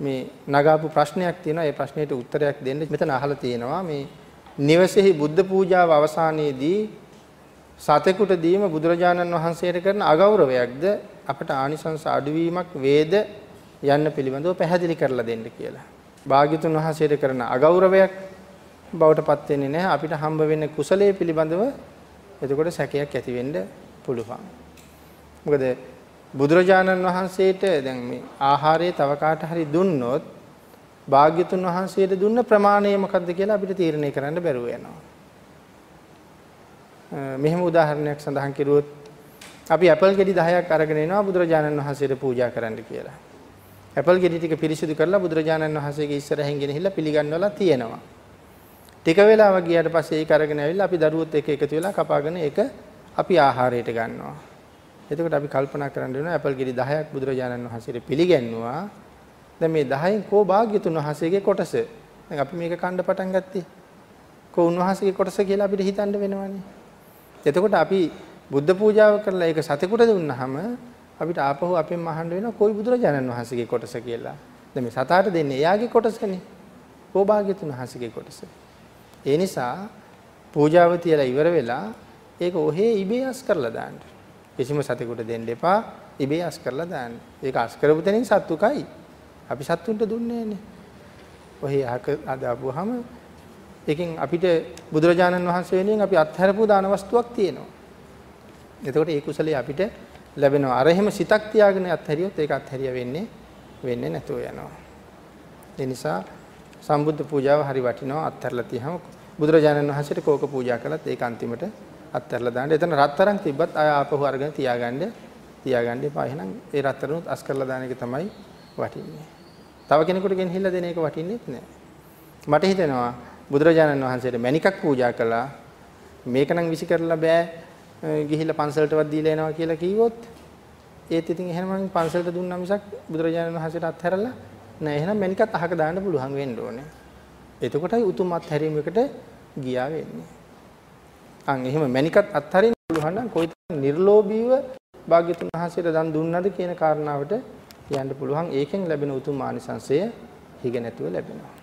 මේ නගාපු ප්‍රශ්නයක් තියෙනවා. ඒ ප්‍රශ්නෙට උත්තරයක් දෙන්න මෙතන අහලා තියෙනවා මේ නිවසේහි බුද්ධ පූජාව අවසානයේදී සතෙකුට දීම බුදුරජාණන් වහන්සේට කරන අගෞරවයක්ද අපට ආනිසංස අඩුවීමක් වේද යන්න පිළිබඳව පැහැදිලි කරලා දෙන්න කියලා. භාග්‍යතුන් වහන්සේට කරන අගෞරවයක් බවට පත් වෙන්නේ නැහැ. අපිට හම්බ වෙන්නේ කුසලයේ පිළිබඳව එතකොට සැකයක් ඇති වෙන්න පුළුවන්. මොකද බුදුරජාණන් වහන්සේට දැන් මේ ආහාරය තව කාට හරි දුන්නොත් භාග්‍යතුන් වහන්සේට දුන්න ප්‍රමාණය මොකක්ද කියලා අපිට තීරණය කරන්න බැරුව යනවා. මෙහෙම උදාහරණයක් සඳහන් කෙරුවොත් අපි ඇපල් ගෙඩි 10ක් අරගෙන එනවා බුදුරජාණන් වහන්සේට පූජා කරන්න කියලා. ඇපල් ගෙඩි ටික පිරිසිදු කරලා බුදුරජාණන් වහන්සේගේ ඉස්සරහින් ගෙනහිල්ලා පිළිගන්නවලා තියෙනවා. ටික වෙලාවක් ගියාට පස්සේ ඒක අරගෙන ඇවිල්ලා අපි දරුවොත් එක එකතු වෙලා කපාගෙන ඒක අපි ආහාරයට ගන්නවා. එතකොට අපි කල්පනා කරන්න වෙනවා ඇපල් ගෙඩි 10ක් බුදුරජාණන් වහන්සේට පිළිගන්නවා. දැන් මේ 10න් කෝ භාග්‍යතුන් වහන්සේගේ කොටස. දැන් අපි මේක කණ්ඩ පටන් ගත්තේ. කෝ උන්වහන්සේගේ කොටස කියලා අපිට හිතන්න වෙනවනේ. එතකොට අපි බුද්ධ පූජාව කරලා ඒක සතෙකුට දුන්නාම අපිට ආපහු අපෙන් අහන්න වෙනවා කොයි බුදුරජාණන් වහන්සේගේ කොටස කියලා. දැන් මේ සතාට දෙන්නේ එයාගේ කොටසනේ. කෝ භාග්‍යතුන් වහන්සේගේ කොටස. ඒ නිසා පූජාව තියලා ඉවර වෙලා ඒක ඔහේ ඉබේ අස් කරලා දාන්න. කිසිම සතෙකුට දෙන්න එපා. ඉබේ අස් කරලා දාන්න. ඒක අස් කරපු තැනින් සත්තු කයි. අපි සත්තුන්ට දුන්නේ නැහැ. ඔහේ අහක අදාපුවාම ඒකෙන් අපිට බුදුරජාණන් වහන්සේ වෙනුවෙන් අපි අත්හැරපු දාන වස්තුවක් තියෙනවා. එතකොට ඒ කුසලයේ අපිට ලැබෙනවා. අර එහෙම සිතක් තියාගෙන අත්හැරියොත් ඒක අත්හැරිය වෙන්නේ වෙන්නේ නැතුව යනවා. ඒ නිසා සම්බුද්ධ පූජාව හරි වටිනවා අත්හැරලා තියහම බුදුරජාණන් වහන්සේට කෝක පූජා කළත් ඒක අන්තිමට අත්හැරලා දාන්න. එතන රත්තරන් තිබ්බත් ආය ආපහු අරගෙන තියාගන්න තියාගන්න එපා. එහෙනම් ඒ රත්තරනුත් අස් කරලා දාන එක තමයි වටින්නේ. තව කෙනෙකුට ගෙනහිල්ලා දෙන එක වටින්නේත් නැහැ. මට හිතෙනවා බුදුරජාණන් වහන්සේට මණිකක් පූජා කළා මේක නම් විසි කරලා බෑ ගිහිල්ලා පන්සලටවත් දීලා එනවා කියලා කිව්වොත් ඒත් ඉතින් එහෙනම් මම පන්සලට දුන්නා මිසක් බුදුරජාණන් වහන්සේට අත්හැරලා නෑ එහෙනම් මණිකත් අහක දාන්න පුළුවන් වෙන්න ඕනේ. එතකොටයි උතුම් අත්හැරීමකට ගියා වෙන්නේ. අන් එහෙම මණිකත් අත්හරින්න පුළුවන් නම් කොයිතරම් නිර්ලෝභීව භාග්‍යතුන් වහන්සේට දන් දුන්නද කියන කාරණාවට යන්න පුළුවන්. ඒකෙන් ලැබෙන උතුම් ආනිසංසය හිග නැතුව ලැබෙනවා.